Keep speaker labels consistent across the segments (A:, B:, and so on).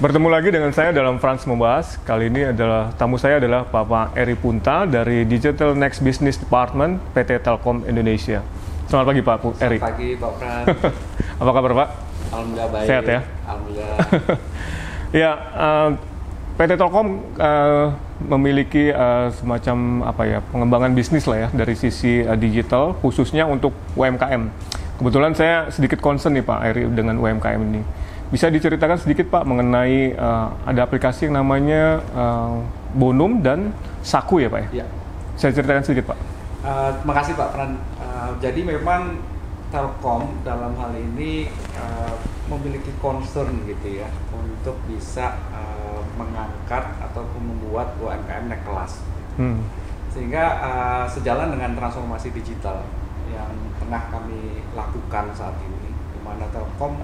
A: Bertemu lagi dengan saya dalam Frans Membahas. Kali ini adalah tamu saya adalah Bapak Eri Punta dari Digital Next Business Department PT Telkom Indonesia. Selamat pagi Pak Eri.
B: Selamat pagi Pak Fran.
A: Apa kabar Pak?
B: Alhamdulillah baik.
A: Sehat ya?
B: Alhamdulillah.
A: ya, uh, PT Telkom uh, memiliki uh, semacam apa ya pengembangan bisnis lah ya dari sisi uh, digital khususnya untuk UMKM. Kebetulan saya sedikit concern nih Pak Eri dengan UMKM ini. Bisa diceritakan sedikit Pak mengenai uh, ada aplikasi yang namanya uh, Bonum dan Saku ya Pak
B: ya?
A: Saya ceritakan sedikit Pak.
B: Uh, terima kasih Pak Pran. Uh, jadi memang Telkom dalam hal ini uh, memiliki concern gitu ya untuk bisa uh, mengangkat ataupun membuat UMKM naik kelas. Hmm. Sehingga uh, sejalan dengan transformasi digital yang tengah kami lakukan saat ini, di mana Telkom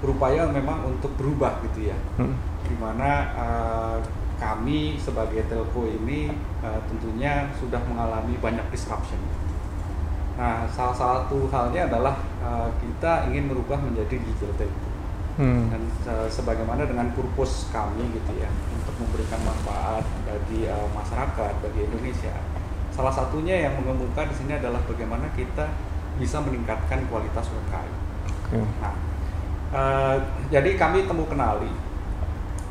B: berupaya memang untuk berubah gitu ya hmm. di mana uh, kami sebagai telco ini uh, tentunya sudah mengalami banyak disruption nah salah satu halnya adalah uh, kita ingin merubah menjadi digital telco hmm. dan uh, sebagaimana dengan purpose kami gitu ya untuk memberikan manfaat bagi uh, masyarakat bagi Indonesia salah satunya yang mengemuka di sini adalah bagaimana kita bisa meningkatkan kualitas UMKM. Okay. Nah, Uh, jadi kami temu kenali.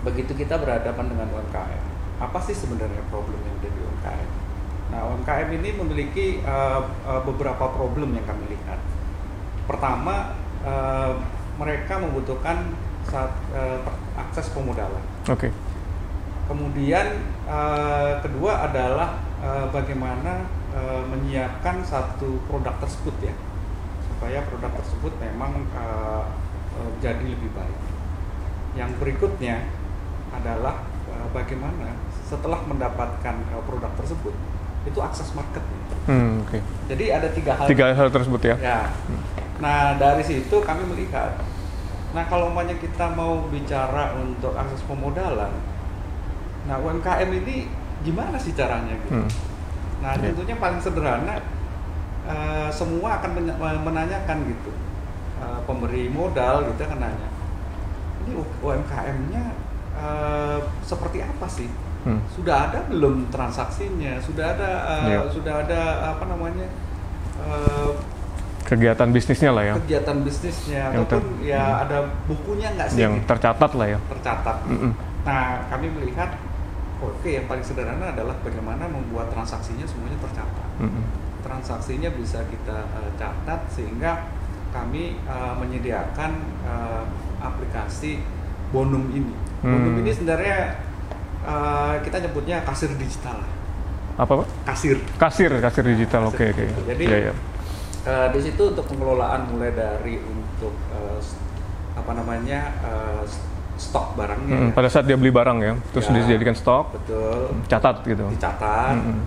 B: Begitu kita berhadapan dengan UMKM apa sih sebenarnya problem yang ada di UMKM nah UMKM ini memiliki uh, uh, beberapa problem yang kami lihat. Pertama uh, mereka membutuhkan saat uh, akses pemodalan.
A: Oke. Okay.
B: kemudian uh, kedua adalah uh, bagaimana uh, menyiapkan satu produk tersebut ya. Supaya produk tersebut memang uh, uh, jadi lebih baik. Yang berikutnya adalah uh, bagaimana setelah mendapatkan uh, produk tersebut itu akses marketnya.
A: Hmm, okay.
B: Jadi ada tiga hal.
A: Tiga hal tersebut ya.
B: Ya. Nah dari situ kami melihat, nah kalau umpamanya kita mau bicara untuk akses pemodalan, nah UMKM ini gimana sih caranya gitu? Hmm. Nah okay. tentunya paling sederhana, uh, semua akan menanyakan gitu uh, pemberi modal gitu kan nanya ini UMKM-nya uh, seperti apa sih hmm. sudah ada belum transaksinya sudah ada uh, yeah. sudah ada apa namanya uh,
A: kegiatan bisnisnya lah ya
B: kegiatan bisnisnya yang ataupun ya hmm. ada bukunya nggak sih
A: yang tercatat lah ya
B: tercatat mm -mm. nah kami melihat oke okay, yang paling sederhana adalah bagaimana membuat transaksinya semuanya tercatat mm -mm. transaksinya bisa kita uh, catat sehingga kami uh, menyediakan uh, aplikasi Bonum ini. Hmm. Bonum ini sebenarnya uh, kita nyebutnya kasir digital.
A: Apa pak?
B: Kasir.
A: Kasir, kasir digital. Oke, oke. Okay, okay.
B: Jadi yeah, yeah. Uh, di situ untuk pengelolaan mulai dari untuk uh, apa namanya uh, stok barangnya.
A: Hmm, ya. Pada saat dia beli barang ya, terus ya, dijadikan stok.
B: Betul.
A: Catat gitu.
B: Dicatat. Hmm.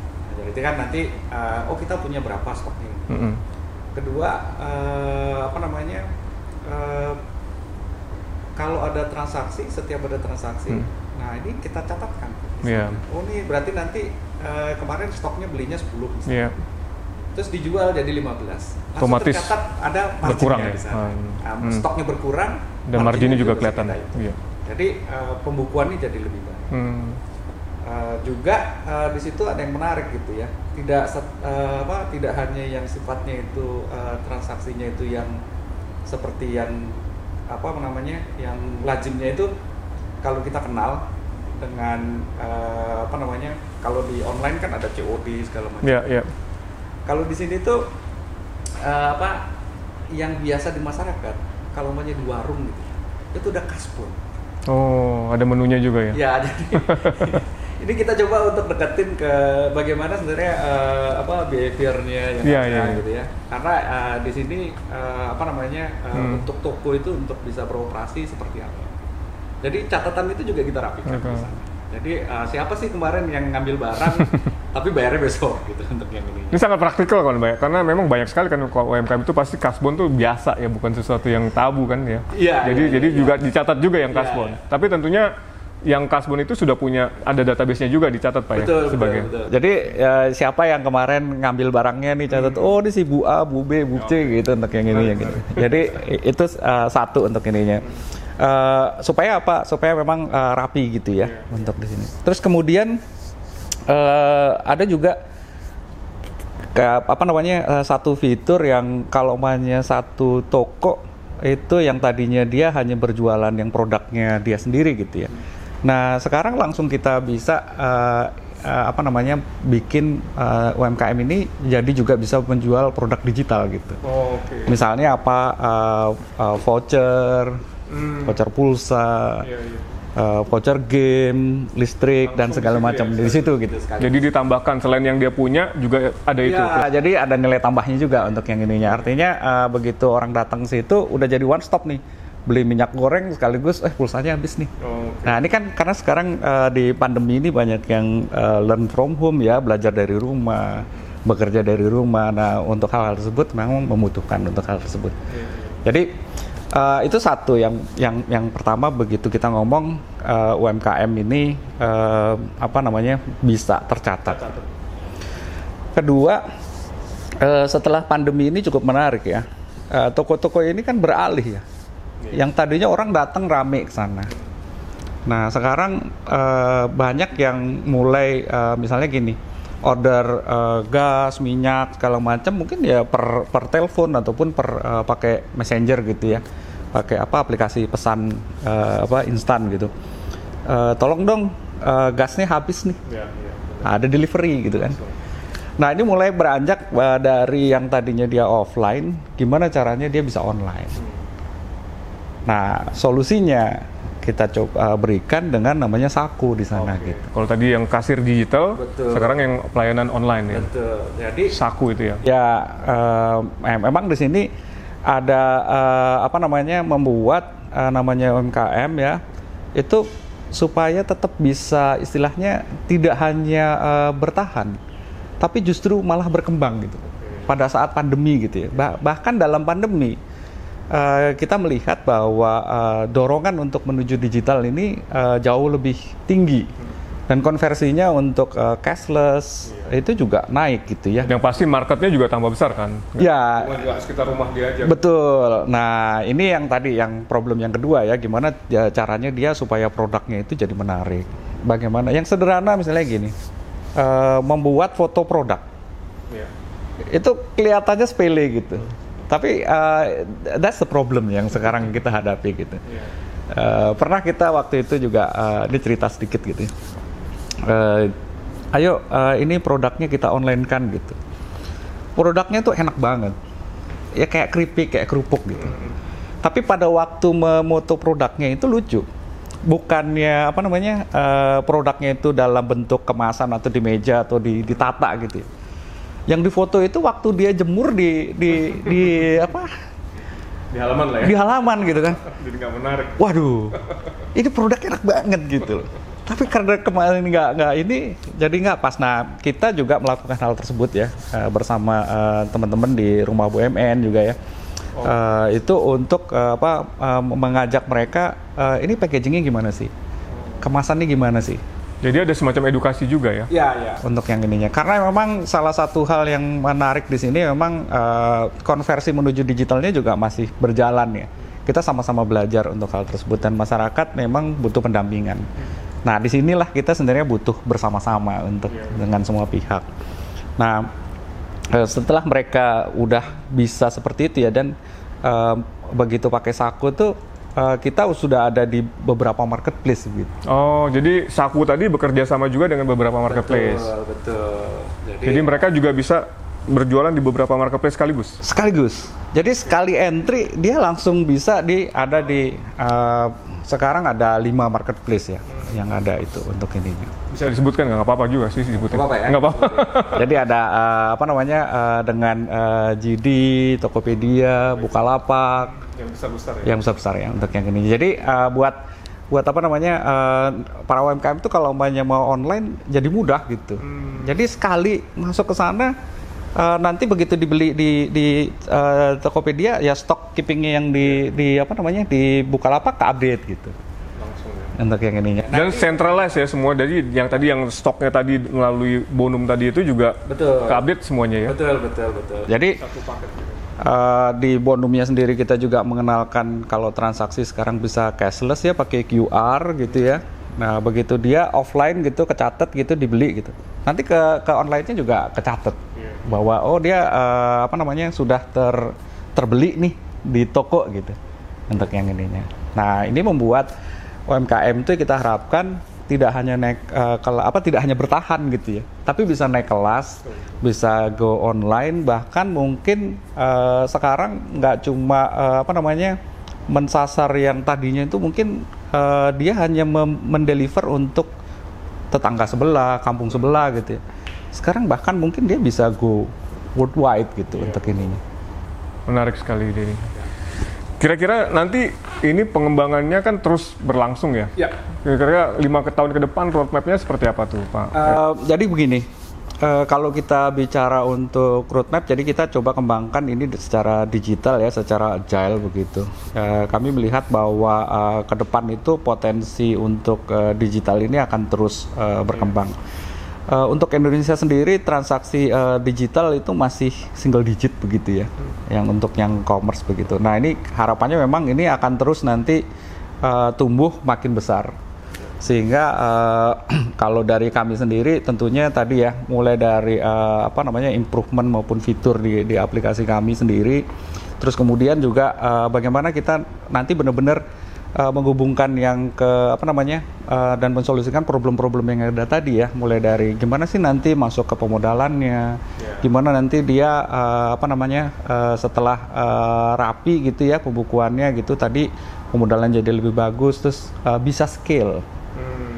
B: Jadi kan nanti uh, oh kita punya berapa stoknya. Hmm kedua uh, apa namanya uh, kalau ada transaksi setiap ada transaksi hmm. nah ini kita catatkan yeah. oh ini berarti nanti uh, kemarin stoknya belinya 10 misalnya yeah. terus dijual jadi 15 langsung
A: otomatis
B: tercatat ada
A: berkurang ya
B: di sana. Hmm. Um, stoknya berkurang
A: dan marginnya juga, juga kelihatan
B: yeah. jadi uh, pembukuannya jadi lebih baik hmm. Uh, juga uh, di situ ada yang menarik gitu ya. Tidak uh, apa tidak hanya yang sifatnya itu uh, transaksinya itu yang seperti yang apa namanya yang lazimnya itu kalau kita kenal dengan uh, apa namanya kalau di online kan ada COD segala macam.
A: Yeah, yeah.
B: kalau di sini tuh uh, apa yang biasa di masyarakat kalau namanya di warung gitu itu udah kaspon
A: oh ada menunya juga ya?
B: Ya jadi ini kita coba untuk deketin ke bagaimana sebenarnya uh, apa behaviornya yang yeah, ada yeah. gitu ya karena uh, di sini uh, apa namanya uh, hmm. untuk toko itu untuk bisa beroperasi seperti apa jadi catatan itu juga kita rapikan okay. jadi uh, siapa sih kemarin yang ngambil barang tapi bayarnya besok gitu untuk yang ini
A: ini sangat praktikal kan mbak karena memang banyak sekali kan kalau UMKM itu pasti kasbon tuh biasa ya bukan sesuatu yang tabu kan ya
B: yeah,
A: jadi
B: yeah,
A: jadi
B: yeah,
A: juga dicatat juga yang iya, kasbon yeah, yeah. tapi tentunya yang Kasbon itu sudah punya ada database-nya juga dicatat Pak
B: betul,
A: ya sebagai.
B: Betul, betul. Jadi ya, siapa yang kemarin ngambil barangnya nih catat hmm. oh ini si Bu A, Bu B, Bu C gitu untuk yang ini yang gitu. Jadi itu uh, satu untuk ininya. Eh, supaya apa? Supaya memang eh, rapi gitu ya untuk di sini. Terus kemudian eh, ada juga kayak apa namanya eh, satu fitur yang kalau mainnya satu toko itu yang tadinya dia hanya berjualan yang produknya dia sendiri gitu ya. Nah sekarang langsung kita bisa eh, eh, apa namanya bikin eh, UMKM ini jadi juga bisa menjual produk digital gitu.
A: Oh, Oke.
B: Misalnya apa eh, eh, voucher,
A: Hmm.
B: voucher pulsa,
A: Iya, iya.
B: eh, voucher game, listrik dan
A: Langsung
B: segala
A: di situ
B: macam
A: ya,
B: di situ gitu.
C: sekali.
A: Jadi ditambahkan selain yang dia punya juga ada itu.
B: Ya, jadi ada nilai tambahnya juga untuk yang ininya. Artinya eh, begitu orang datang ke situ udah jadi one stop nih. Beli minyak goreng sekaligus eh pulsanya habis nih.
A: Oh, oke.
B: Nah, ini kan karena sekarang eh, di pandemi ini banyak yang eh, learn from home ya, belajar dari rumah, bekerja dari rumah. Nah, untuk hal-hal tersebut memang membutuhkan untuk hal tersebut. Jadi eh, itu satu yang yang yang pertama begitu kita ngomong eh, UMKM ini eh, apa namanya bisa tercatat. Kedua, eh, setelah pandemi ini cukup menarik ya. Toko-toko ini kan beralih ya. Yang tadinya orang datang rame ke sana. Nah, sekarang eh, banyak yang mulai eh, misalnya gini, order eh, gas, minyak segala macam mungkin ya per per telepon ataupun per eh, pakai messenger gitu ya. Pakai apa aplikasi pesan eh, apa instan gitu. Eh, tolong dong eh, gasnya habis nih.
A: Ya, ya.
B: Ada delivery gitu kan. Nah, ini mulai beranjak eh, dari yang tadinya dia offline, gimana caranya dia bisa online. Nah, solusinya kita coba eh, berikan dengan namanya saku di sana gitu.
A: Kalau tadi yang kasir digital,
C: Betul.
A: sekarang yang pelayanan online ya.
C: Betul. Jadi
A: Saku itu ya.
B: Ya, eh, em- memang di sini ada eh, apa namanya membuat eh, namanya UMKM ya itu supaya tetap bisa istilahnya tidak hanya eh, bertahan, tapi justru malah berkembang gitu. Pada saat pandemi gitu ya. Bah- bahkan dalam pandemi eh, kita melihat bahwa eh, dorongan untuk menuju digital ini eh, jauh lebih tinggi dan konversinya untuk eh, cashless itu juga naik gitu ya.
A: Yang pasti marketnya juga tambah besar kan.
B: Ya,
A: sekitar rumah dia aja.
B: betul. Nah, ini yang tadi yang problem yang kedua ya, gimana ya caranya dia supaya produknya itu jadi menarik. Bagaimana? Yang sederhana misalnya gini, eh, membuat foto produk
A: Iya.
B: itu kelihatannya sepele gitu. Tapi eh, that's the problem yang sekarang kita hadapi gitu. Eh, pernah kita waktu itu juga eh, ini cerita sedikit gitu. ya. Eh, ayo eh, ini produknya kita online kan gitu. Produknya tuh enak banget. Ya kayak keripik, kayak kerupuk gitu. Tapi pada waktu memoto produknya itu lucu. Bukannya apa namanya eh, produknya itu dalam bentuk kemasan atau di meja atau di ditata gitu. ya. Yang difoto itu waktu dia jemur di di di apa
A: Di halaman lah ya.
B: di halaman gitu kan.
A: Jadi nggak menarik.
B: Waduh, ini produk enak banget gitu. Tapi karena kemarin nggak nggak ini, jadi nggak pas. Nah, kita juga melakukan hal tersebut ya eh, bersama eh, teman-teman di rumah BUMN juga ya. Eh, itu untuk eh, apa eh, mengajak mereka eh, ini packagingnya gimana sih, kemasannya gimana sih
A: Jadi ada semacam edukasi juga ya.
C: ya ya.
B: untuk yang ininya. Karena memang salah satu hal yang menarik di sini memang eh, konversi menuju digitalnya juga masih berjalan ya. Kita sama-sama belajar untuk hal tersebut dan masyarakat memang butuh pendampingan. Nah, di sinilah kita sebenarnya butuh bersama-sama untuk dengan semua pihak. Nah, eh, setelah mereka udah bisa seperti itu ya dan eh, begitu pakai saku tuh eh, kita sudah ada di beberapa marketplace gitu.
A: Oh, jadi Saku tadi bekerja sama juga dengan beberapa marketplace.
C: Betul, betul. Jadi,
A: Jadi mereka juga bisa berjualan di beberapa marketplace sekaligus.
B: sekaligus. Jadi sekali entry dia langsung bisa di ada di eh, sekarang ada lima marketplace ya yang ada itu untuk ini.
A: Bisa disebutkan nggak apa-apa juga sih disebutin.
C: Nggak apa-apa ya?
A: Nggak apa-apa.
B: Jadi ada eh, apa namanya eh, dengan eh, GD, Tokopedia, Bukalapak,
A: Yang besar-besar ya.
B: yang besar-besar ya untuk yang ini. Jadi eh, buat buat apa namanya eh, para UMKM itu kalau umpamanya mau online jadi mudah gitu. Jadi sekali masuk ke sana eh, nanti begitu dibeli di di eh, Tokopedia ya stok keepingnya yang di di apa namanya di Bukalapak ke update gitu
A: Langsung ya.
B: untuk yang ininya.
A: Dan centralized ya semua. Jadi yang tadi yang stoknya tadi melalui bonum tadi itu juga
C: Betul.
A: ke update semuanya ya.
C: betul betul betul.
B: Jadi
A: Satu paket.
B: Uh, di bonumnya sendiri kita juga mengenalkan kalau transaksi sekarang bisa cashless ya pakai QR gitu ya. Nah begitu dia offline gitu kecatat gitu dibeli gitu. Nanti ke ke online-nya juga kecatat yeah. bahwa oh dia uh, apa namanya sudah ter terbeli nih di toko gitu untuk yang ininya. Nah ini membuat UMKM itu kita harapkan tidak hanya naik uh, kalau apa tidak hanya bertahan gitu ya, tapi bisa naik kelas, bisa go online, bahkan mungkin uh, sekarang nggak cuma uh, apa namanya mensasar yang tadinya itu mungkin uh, dia hanya mendeliver untuk tetangga sebelah, kampung sebelah gitu ya. Sekarang bahkan mungkin dia bisa go worldwide gitu yeah. untuk ininya.
A: Menarik sekali ini. Kira-kira nanti ini pengembangannya kan terus berlangsung ya? Ya. Kira-kira lima tahun ke depan roadmapnya seperti apa tuh Pak?
B: Uh, jadi begini, uh, kalau kita bicara untuk roadmap, jadi kita coba kembangkan ini secara digital ya, secara agile begitu. Uh, kami melihat bahwa uh, ke depan itu potensi untuk uh, digital ini akan terus uh, berkembang. Ya Uh, untuk Indonesia sendiri transaksi uh, digital itu masih single digit begitu ya, yang untuk yang commerce begitu. Nah ini harapannya memang ini akan terus nanti uh, tumbuh makin besar, sehingga uh, kalau dari kami sendiri tentunya tadi ya mulai dari uh, apa namanya improvement maupun fitur di, di aplikasi kami sendiri, terus kemudian juga uh, bagaimana kita nanti benar-benar uh, menghubungkan yang ke apa namanya uh, dan mensolusikan problem-problem yang ada tadi ya mulai dari gimana sih nanti masuk ke pemodalannya yeah. gimana nanti dia uh, apa namanya uh, setelah uh, rapi gitu ya pembukuannya gitu tadi pemodalan jadi lebih bagus terus uh, bisa scale hmm.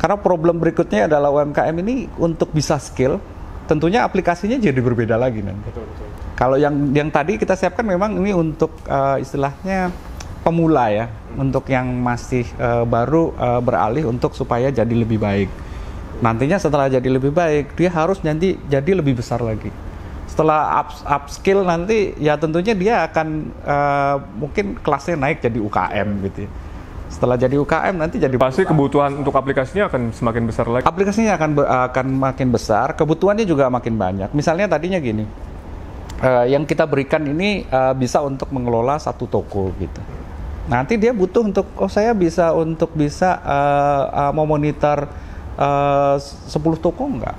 B: karena problem berikutnya adalah UMKM ini untuk bisa scale tentunya aplikasinya jadi berbeda lagi nanti betul, betul. kalau yang yang tadi kita siapkan memang ini untuk uh, istilahnya pemula ya untuk yang masih uh, baru uh, beralih untuk supaya jadi lebih baik. Nantinya setelah jadi lebih baik, dia harus nanti jadi lebih besar lagi. Setelah up, up skill nanti ya tentunya dia akan uh, mungkin kelasnya naik jadi UKM gitu. Ya. Setelah jadi UKM nanti jadi
A: pasti kebutuhan untuk aplikasinya akan semakin besar lagi.
B: Aplikasinya akan akan makin besar, kebutuhannya juga makin banyak. Misalnya tadinya gini, uh, yang kita berikan ini uh, bisa untuk mengelola satu toko gitu Nanti dia butuh untuk oh saya bisa untuk bisa uh, uh, memonitor uh, 10 toko enggak?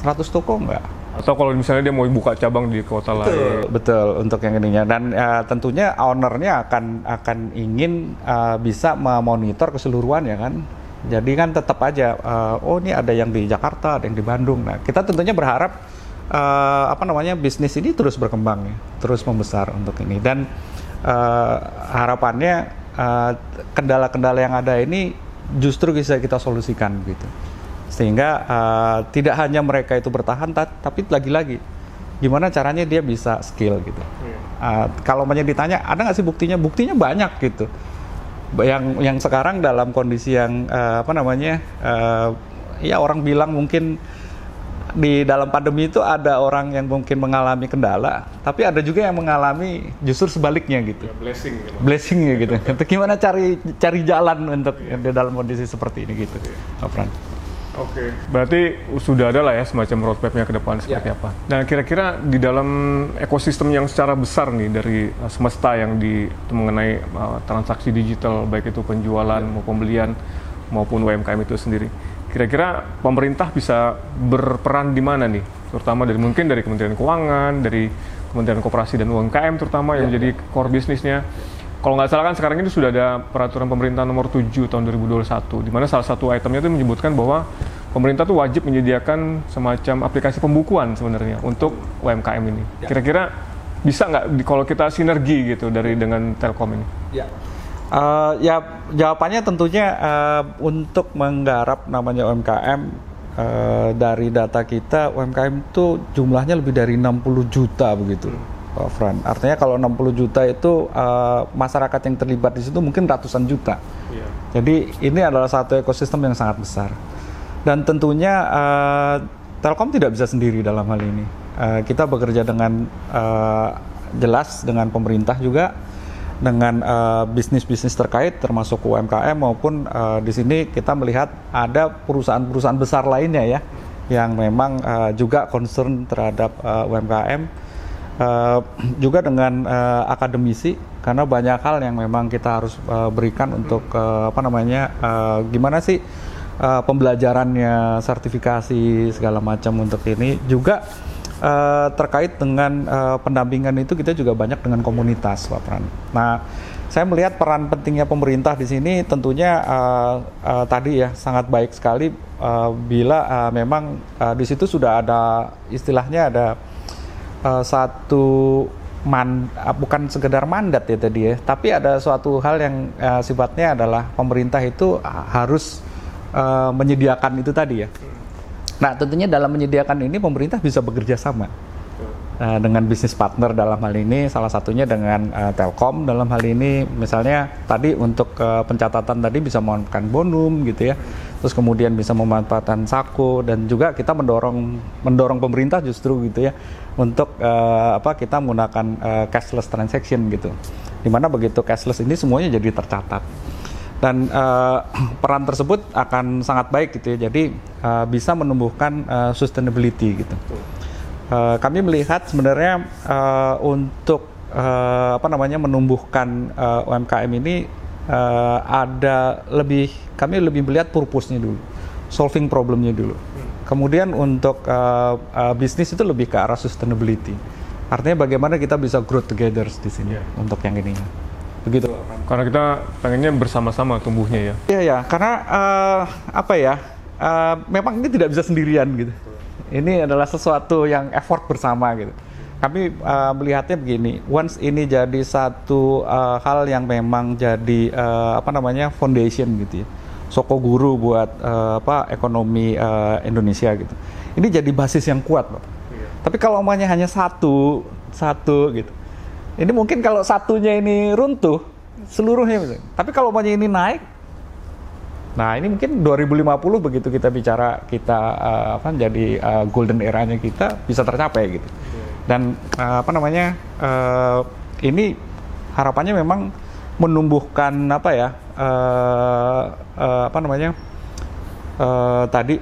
B: 100 iya. toko enggak?
A: Atau kalau misalnya dia mau buka cabang di kota betul, lain.
B: Betul, untuk yang ininya dan uh, tentunya ownernya akan akan ingin uh, bisa memonitor keseluruhan ya kan. Jadi kan tetap aja uh, oh ini ada yang di Jakarta, ada yang di Bandung. Nah, kita tentunya berharap uh, apa namanya bisnis ini terus berkembang ya, terus membesar untuk ini dan uh, harapannya eh, kendala-kendala yang ada ini justru bisa kita solusikan gitu. Sehingga uh, tidak hanya mereka itu bertahan tapi lagi-lagi gimana caranya dia bisa skill gitu. Uh, kalau banyak ditanya ada nggak sih buktinya? Buktinya banyak gitu. Yang yang sekarang dalam kondisi yang uh, apa namanya uh, ya orang bilang mungkin di dalam pandemi itu ada orang yang mungkin mengalami kendala, tapi ada juga yang mengalami justru sebaliknya gitu. Ya, blessing. Gitu. Blessingnya gitu. Untuk gimana cari cari jalan untuk ya. di dalam kondisi seperti ini gitu, ya. Fran.
A: Oke, okay. berarti sudah ada lah ya semacam roadmapnya ke depan seperti ya. apa. Nah, kira-kira di dalam ekosistem yang secara besar nih dari uh, semesta yang di mengenai uh, transaksi digital, baik itu penjualan ya. maupun pembelian maupun UMKM itu sendiri Kira-kira pemerintah bisa berperan di mana nih? Terutama dari mungkin dari Kementerian Keuangan, dari Kementerian Koperasi dan UMKM terutama yang ya. jadi core bisnisnya. Kalau nggak salah kan sekarang ini sudah ada peraturan pemerintah nomor 7 tahun 2021, di mana salah satu itemnya itu menyebutkan bahwa pemerintah tuh wajib menyediakan semacam aplikasi pembukuan sebenarnya untuk UMKM ini. Ya. Kira-kira bisa nggak kalau kita sinergi gitu dari dengan Telkom ini? Ya.
B: Uh, ya jawabannya tentunya uh, untuk menggarap namanya UMKM uh, eh, dari data kita UMKM itu jumlahnya lebih dari 60 juta begitu. Pak Fran. Artinya kalau 60 juta itu uh, masyarakat yang terlibat di situ mungkin ratusan juta. Yeah. Jadi ini adalah satu ekosistem yang sangat besar. Dan tentunya uh, Telkom tidak bisa sendiri dalam hal ini. Uh, kita bekerja dengan uh, jelas dengan pemerintah juga dengan uh, bisnis-bisnis terkait termasuk UMKM maupun uh, di sini kita melihat ada perusahaan-perusahaan besar lainnya ya yang memang uh, juga concern terhadap uh, UMKM Uh, juga dengan uh, akademisi karena banyak hal yang memang kita harus uh, berikan untuk uh, apa namanya uh, gimana sih uh, pembelajarannya sertifikasi segala macam untuk ini. Juga uh, terkait dengan uh, pendampingan itu kita juga banyak dengan komunitas Pak Pran. Nah saya melihat peran pentingnya pemerintah di sini tentunya uh, uh, tadi ya sangat baik sekali uh, bila uh, memang uh, di situ sudah ada istilahnya ada uh, satu man uh, bukan sekedar mandat ya tadi ya, tapi ada suatu hal yang uh, sifatnya adalah pemerintah itu harus uh, menyediakan itu tadi ya. Nah, tentunya dalam menyediakan ini pemerintah bisa bekerja sama uh, dengan bisnis partner dalam hal ini salah satunya dengan uh, Telkom dalam hal ini. Misalnya tadi untuk uh, pencatatan tadi bisa memanfaatkan bonum gitu ya. Terus kemudian bisa memanfaatkan Sako dan juga kita mendorong mendorong pemerintah justru gitu ya untuk uh, apa kita menggunakan uh, cashless transaction gitu. Di mana begitu cashless ini semuanya jadi tercatat dan uh, peran tersebut akan sangat baik gitu ya jadi uh, bisa menumbuhkan uh, sustainability gitu uh, kami melihat sebenarnya uh, untuk uh, apa namanya menumbuhkan uh, UMKM ini uh, ada lebih kami lebih melihat purpose-nya dulu, solving problemnya dulu. Kemudian untuk uh, uh, bisnis itu lebih ke arah sustainability. Artinya bagaimana kita bisa grow together di sini yeah. untuk yang ini. Begitu.
A: Karena kita pengennya bersama-sama tumbuhnya ya.
B: Iya ya, karena uh, apa ya? Uh, memang ini tidak bisa sendirian gitu. Ini adalah sesuatu yang effort bersama gitu kami uh, melihatnya begini, once ini jadi satu uh, hal yang memang jadi uh, apa namanya foundation gitu ya, soko guru buat uh, apa ekonomi uh, Indonesia gitu. Ini jadi basis yang kuat, Pak. Iya. Tapi kalau umumnya hanya satu, satu gitu. Ini mungkin kalau satunya ini runtuh, seluruhnya. Tapi kalau umumnya ini naik, nah ini mungkin 2050 begitu kita bicara kita uh, apa jadi uh, golden eranya kita bisa tercapai gitu. Dan uh, apa namanya uh, ini harapannya memang menumbuhkan apa ya uh, uh, apa namanya uh, tadi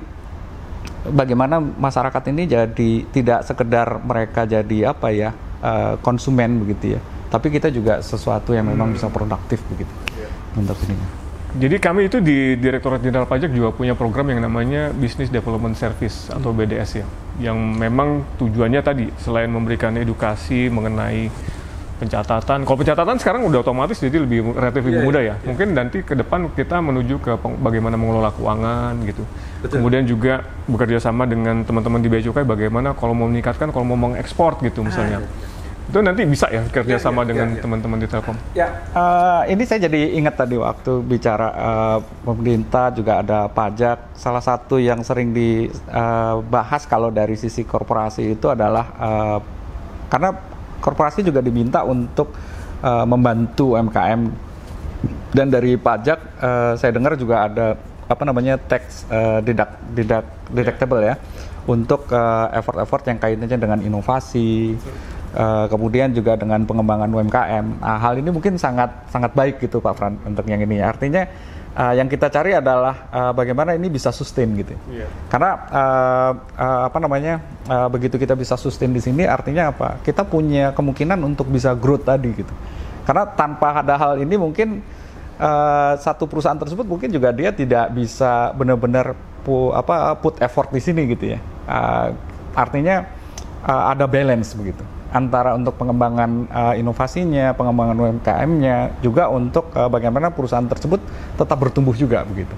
B: bagaimana masyarakat ini jadi tidak sekedar mereka jadi apa ya uh, konsumen begitu ya tapi kita juga sesuatu yang memang hmm. bisa produktif begitu yeah. untuk ini.
A: Jadi kami itu di Direktorat Jenderal Pajak juga punya program yang namanya Business Development Service atau BDS ya, yang memang tujuannya tadi selain memberikan edukasi mengenai pencatatan. Kalau pencatatan sekarang udah otomatis jadi lebih relatif lebih yeah, mudah ya. Yeah. Mungkin nanti ke depan kita menuju ke bagaimana mengelola keuangan gitu. Betul. Kemudian juga bekerja sama dengan teman-teman di Bea Cukai bagaimana kalau mau meningkatkan, kalau mau mengekspor gitu misalnya. Ah, iya itu nanti bisa ya kerjasama ya, ya, dengan ya, teman-teman ya. di Telkom.
B: Ya, uh, ini saya jadi ingat tadi waktu bicara uh, pemerintah juga ada pajak. Salah satu yang sering dibahas uh, kalau dari sisi korporasi itu adalah uh, karena korporasi juga diminta untuk uh, membantu UMKM dan dari pajak uh, saya dengar juga ada apa namanya tax uh, deduct, deduct, deductible ya untuk effort-effort uh, yang kaitannya dengan inovasi. Uh, kemudian juga dengan pengembangan UMKM. Nah, hal ini mungkin sangat sangat baik gitu Pak Fran untuk yang ini. Artinya uh, yang kita cari adalah uh, bagaimana ini bisa sustain gitu. Yeah. Karena uh, uh, apa namanya uh, begitu kita bisa sustain di sini artinya apa? Kita punya kemungkinan untuk bisa growth tadi gitu. Karena tanpa ada hal ini mungkin uh, satu perusahaan tersebut mungkin juga dia tidak bisa benar-benar pu, apa put effort di sini gitu ya. Uh, artinya uh, ada balance begitu antara untuk pengembangan uh, inovasinya, pengembangan UMKM-nya, juga untuk uh, bagaimana perusahaan tersebut tetap bertumbuh juga begitu.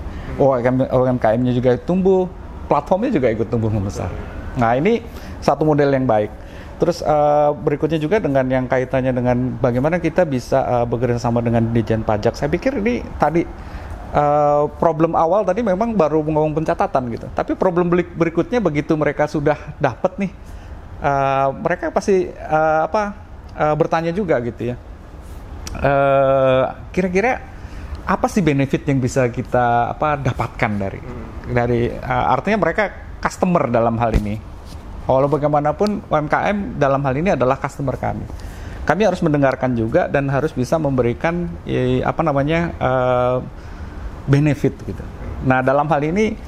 B: UMKM-nya juga tumbuh, platformnya juga ikut tumbuh membesar. Nah ini satu model yang baik. Terus uh, berikutnya juga dengan yang kaitannya dengan bagaimana kita bisa uh, bekerja sama dengan Dijen Pajak. Saya pikir ini tadi uh, problem awal tadi memang baru ngomong pencatatan gitu. Tapi problem berikutnya begitu mereka sudah dapat nih uh, mereka pasti uh, apa uh, bertanya juga gitu ya. Kira-kira uh, apa sih benefit yang bisa kita apa dapatkan dari hmm. dari uh, artinya mereka customer dalam hal ini. Walau bagaimanapun UMKM dalam hal ini adalah customer kami. Kami harus mendengarkan juga dan harus bisa memberikan ya, apa namanya uh, benefit gitu. Nah dalam hal ini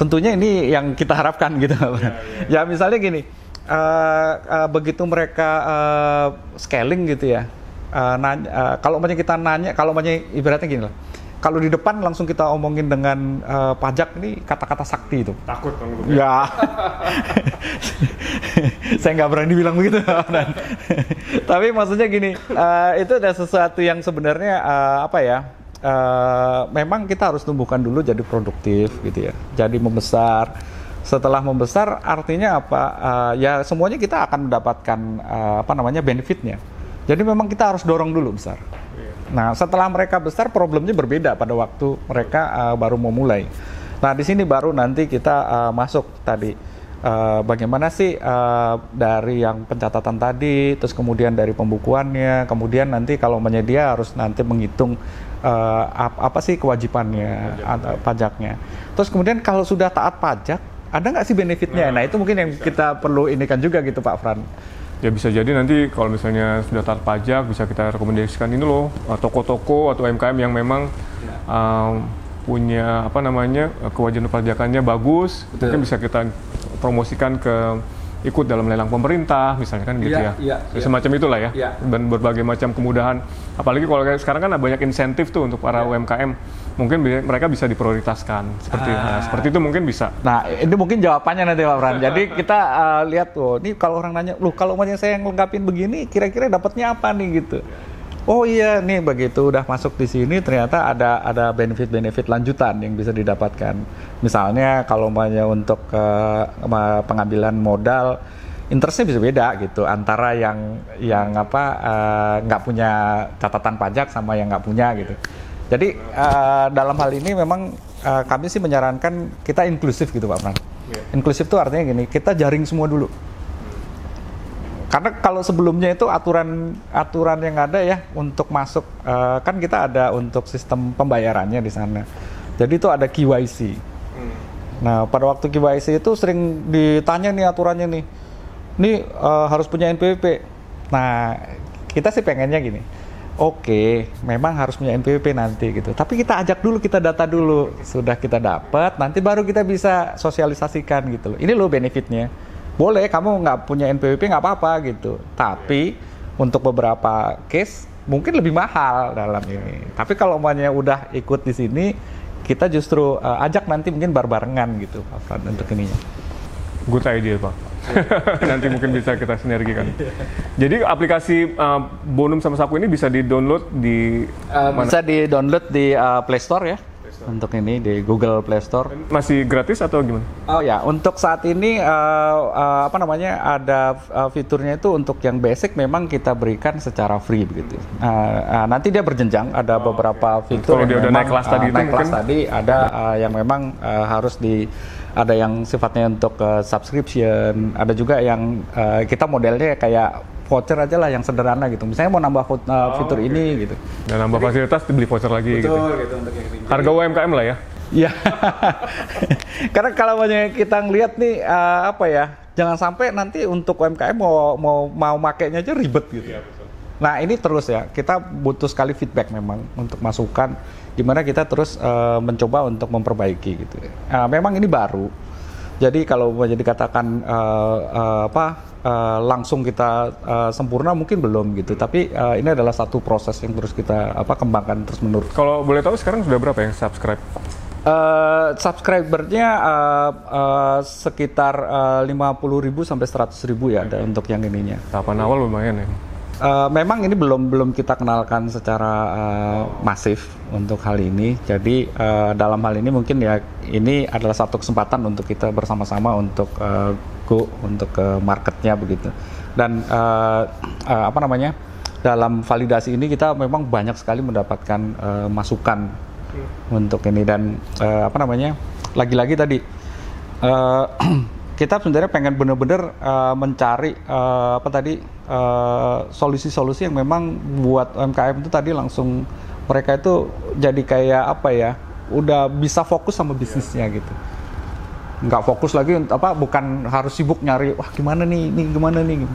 B: tentunya ini yang kita harapkan gitu. Ya, ya. ya misalnya gini, uh, uh, begitu mereka uh, scaling gitu ya, uh, nanya, uh, kalau banyak kita nanya, kalau banyak ibaratnya gini lah, kalau di depan langsung kita omongin dengan uh, pajak ini kata-kata sakti itu.
A: Takut kan
B: Ya. Saya nggak berani bilang begitu. Tapi maksudnya gini, uh, itu ada sesuatu yang sebenarnya uh, apa ya? Uh, memang kita harus tumbuhkan dulu jadi produktif gitu ya. Jadi membesar. Setelah membesar artinya apa? Uh, ya semuanya kita akan mendapatkan uh, apa namanya benefitnya. Jadi memang kita harus dorong dulu besar. Nah, setelah mereka besar, problemnya berbeda pada waktu mereka uh, baru mau mulai. Nah, di sini baru nanti kita uh, masuk tadi. Uh, bagaimana sih uh, dari yang pencatatan tadi, terus kemudian dari pembukuannya, kemudian nanti kalau menyedia harus nanti menghitung uh, ap apa sih kewajibannya pajak. pajaknya. Terus kemudian kalau sudah taat pajak, ada nggak sih benefitnya? Nah, nah itu mungkin yang bisa. kita perlu ini kan juga gitu Pak Fran.
A: Ya bisa jadi nanti kalau misalnya sudah taat pajak bisa kita rekomendasikan ini loh toko-toko atau UMKM yang memang ya. um, punya apa namanya kewajiban pajakannya bagus, Betul. mungkin bisa kita promosikan ke ikut dalam lelang pemerintah misalnya kan gitu ya, ya. ya, semacam itulah ya. ya dan berbagai macam kemudahan apalagi kalau sekarang kan ada banyak insentif tuh untuk para ya. UMKM mungkin mereka bisa diprioritaskan seperti ah. nah, seperti itu mungkin bisa.
B: Nah ini mungkin jawabannya nanti Pak Fran. Jadi kita uh, lihat tuh, ini kalau orang nanya, loh kalau mau saya yang lengkapin begini, kira-kira dapatnya apa nih gitu. Oh iya nih begitu udah masuk di sini ternyata ada ada benefit-benefit lanjutan yang bisa didapatkan. Misalnya kalau umpamanya untuk uh, pengambilan modal interestnya bisa beda gitu antara yang yang apa eh, nggak uh, punya catatan pajak sama yang nggak punya gitu. Jadi uh, dalam hal ini memang uh, kami sih menyarankan kita inklusif gitu Pak Pran. Yeah. Inklusif itu artinya gini, kita jaring semua dulu. Karena kalau sebelumnya itu aturan aturan yang ada ya untuk masuk uh, kan kita ada untuk sistem pembayarannya di sana. Jadi itu ada KYC. Hmm. Nah pada waktu KYC itu sering ditanya nih aturannya nih, ini uh, harus punya NPWP. Nah kita sih pengennya gini Oke, memang harus punya NPWP nanti gitu. Tapi kita ajak dulu, kita data dulu. Sudah kita dapat, nanti baru kita bisa sosialisasikan gitu loh. Ini loh benefitnya. Boleh, kamu nggak punya NPWP nggak apa-apa gitu. Tapi untuk beberapa case mungkin lebih mahal dalam ini. Tapi kalau umpamanya udah ikut di sini, kita justru uh, ajak nanti mungkin bar-barengan gitu, Pak untuk ininya.
A: Good idea, Pak. Nanti mungkin bisa kita sinergikan. Jadi aplikasi uh, Bonum sama Saku ini bisa di-download di
B: uh, mana? Bisa di-download di uh, Play Store ya. Untuk ini di Google Play Store.
A: Masih gratis atau gimana?
B: Oh ya, untuk saat ini uh, uh, apa namanya ada uh, fiturnya itu untuk yang basic memang kita berikan secara free begitu. Uh, uh, nanti dia berjenjang, ada oh, beberapa okay. fitur.
A: Kalau dia udah naik kelas tadi uh,
B: naik kelas tadi ada uh, yang memang uh, harus di ada yang sifatnya untuk uh, subscription, ada juga yang uh, kita modelnya kayak voucher aja lah yang sederhana gitu. Misalnya mau nambah uh, oh, fitur okay. ini gitu.
A: Dan nambah fasilitas dibeli voucher lagi
B: Betul,
A: gitu. gitu untuk yang Harga UMKM lah ya.
B: Iya. Karena kalau banyak kita ngelihat nih uh, apa ya, jangan sampai nanti untuk UMKM mau mau mau makainya aja ribet gitu. Iya, betul. Nah, ini terus ya. Kita butuh sekali feedback memang untuk masukan di mana kita terus uh, mencoba untuk memperbaiki gitu. Uh, memang ini baru, jadi kalau mau jadi katakan uh, uh, apa uh, langsung kita uh, sempurna mungkin belum gitu, tapi uh, ini adalah satu proses yang terus kita apa kembangkan terus menerus.
A: Kalau boleh tahu sekarang sudah berapa yang subscribe?
B: Uh, subscribernya uh, uh, sekitar uh, 50 ribu sampai 100 ribu ya okay. ada untuk yang ininya.
A: Tahapan awal lumayan ya.
B: Uh, memang ini belum belum kita kenalkan secara uh, masif untuk hal ini. Jadi uh, dalam hal ini mungkin ya ini adalah satu kesempatan untuk kita bersama-sama untuk uh, go untuk ke marketnya begitu. Dan uh, uh, apa namanya dalam validasi ini kita memang banyak sekali mendapatkan uh, masukan hmm. untuk ini dan uh, apa namanya lagi-lagi tadi. Uh, kita sebenarnya pengen benar-benar uh, mencari uh, apa tadi uh, solusi-solusi uh, yang memang buat UMKM itu tadi langsung mereka itu jadi kayak apa ya udah bisa fokus sama bisnisnya gitu nggak fokus lagi apa bukan harus sibuk nyari wah gimana nih ini gimana nih gitu.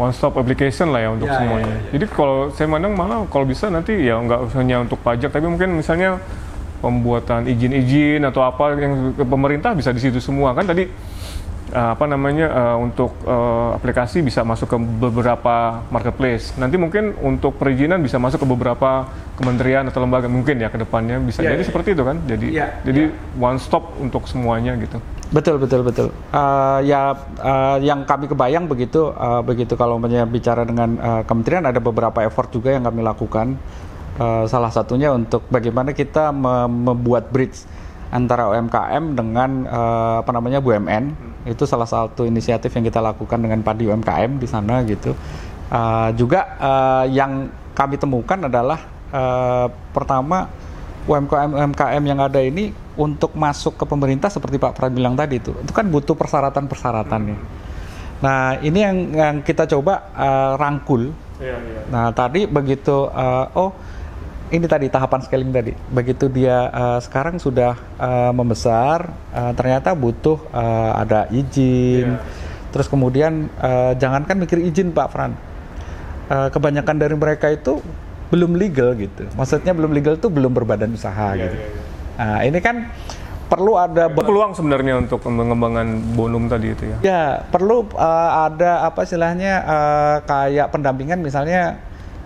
A: one stop application lah ya untuk ya, semuanya. Ya, ya, ya. Jadi kalau saya mandang malah kalau bisa nanti ya nggak hanya untuk pajak tapi mungkin misalnya pembuatan izin-izin atau apa yang ke pemerintah bisa di situ semua kan tadi uh, apa namanya uh, untuk uh, aplikasi bisa masuk ke beberapa marketplace. Nanti mungkin untuk perizinan bisa masuk ke beberapa kementerian atau lembaga mungkin ya ke depannya bisa
C: Ya,
A: jadi
C: ya,
A: seperti itu kan. Jadi
C: Ya,
A: jadi one stop untuk semuanya gitu.
B: Betul betul betul. Uh, ya uh, yang kami kebayang begitu uh, begitu kalau bicara dengan uh, kementerian ada beberapa effort juga yang kami lakukan. Uh, salah satunya untuk bagaimana kita me- membuat bridge antara UMKM dengan uh, apa namanya BUMN. Itu salah satu inisiatif yang kita lakukan dengan Padi UMKM di sana gitu. Uh, juga uh, yang kami temukan adalah uh, pertama UMKM UMKM yang ada ini untuk masuk ke pemerintah seperti Pak Pran bilang tadi itu, itu kan butuh persyaratan-persyaratan nih. Nah ini yang yang kita coba uh, rangkul. Nah tadi begitu, uh, oh ini tadi tahapan scaling tadi. Begitu dia uh, sekarang sudah uh, membesar, uh, ternyata butuh uh, ada izin. Terus kemudian uh, jangankan mikir izin Pak Fran, Uh, kebanyakan dari mereka itu belum legal gitu. Maksudnya belum legal tuh belum berbadan usaha gitu. Nah ini kan perlu ada
A: Itu peluang sebenarnya untuk mengembangkan bonum tadi itu ya.
B: Ya, perlu uh, ada apa istilahnya uh, kayak pendampingan misalnya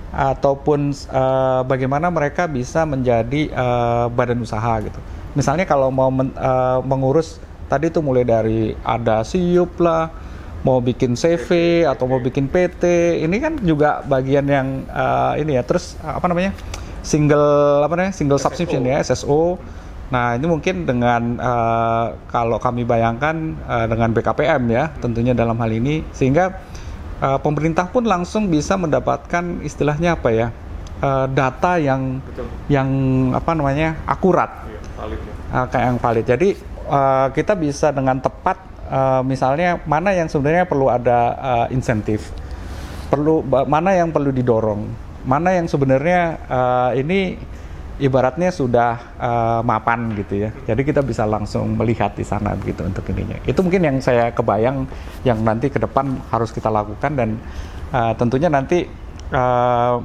B: ataupun uh, bagaimana mereka bisa menjadi uh, badan usaha gitu. Misalnya kalau mau men- uh, mengurus tadi tuh mulai dari ada siup lah, mau bikin CV atau mau bikin PT, ini kan juga bagian yang uh, ini ya. Terus uh, apa namanya? single apa namanya? single subscription ya, SSO. Nah, ini mungkin dengan eh, kalau kami bayangkan eh, dengan BKPM ya, tentunya dalam hal ini sehingga eh, pemerintah pun langsung bisa mendapatkan istilahnya apa ya? eh, data yang yang apa namanya? akurat. eh, kayak yang valid. Jadi kita bisa dengan tepat misalnya mana yang sebenarnya perlu ada insentif. Perlu mana yang perlu didorong. Mana yang sebenarnya ini ibaratnya sudah eh, mapan gitu ya. Jadi kita bisa langsung melihat di sana begitu untuk ininya. Itu mungkin yang saya kebayang yang nanti ke depan harus kita lakukan dan eh, tentunya nanti eh,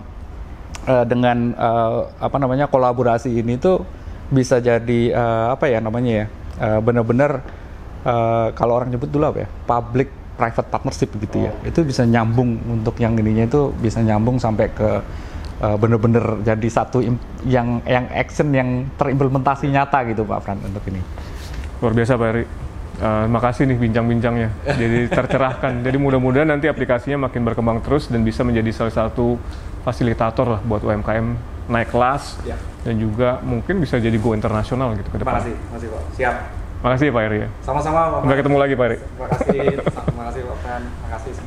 B: eh, dengan eh, apa namanya kolaborasi ini tuh bisa jadi eh, apa ya namanya ya eh, benar-benar eh, kalau orang nyebut dulu apa ya public private partnership gitu ya itu bisa nyambung untuk yang ininya itu bisa nyambung sampai ke eh, benar-benar jadi satu yang yang action yang terimplementasi nyata gitu Pak Fran untuk ini.
A: Luar biasa Pak Eri. Eh, makasih nih bincang-bincangnya. Jadi tercerahkan. Jadi mudah-mudahan nanti aplikasinya makin berkembang terus dan bisa menjadi salah satu fasilitator lah buat UMKM naik kelas
C: Ya.
A: dan juga mungkin bisa jadi go internasional gitu ke depan.
C: kasih, terima kasih Pak. Siap.
A: Makasih Pak Eri ya.
C: Sama-sama Pak.
A: Sampai ketemu lagi Pak Eri.
C: Terima kasih, terima kasih Pak Fran, terima kasih.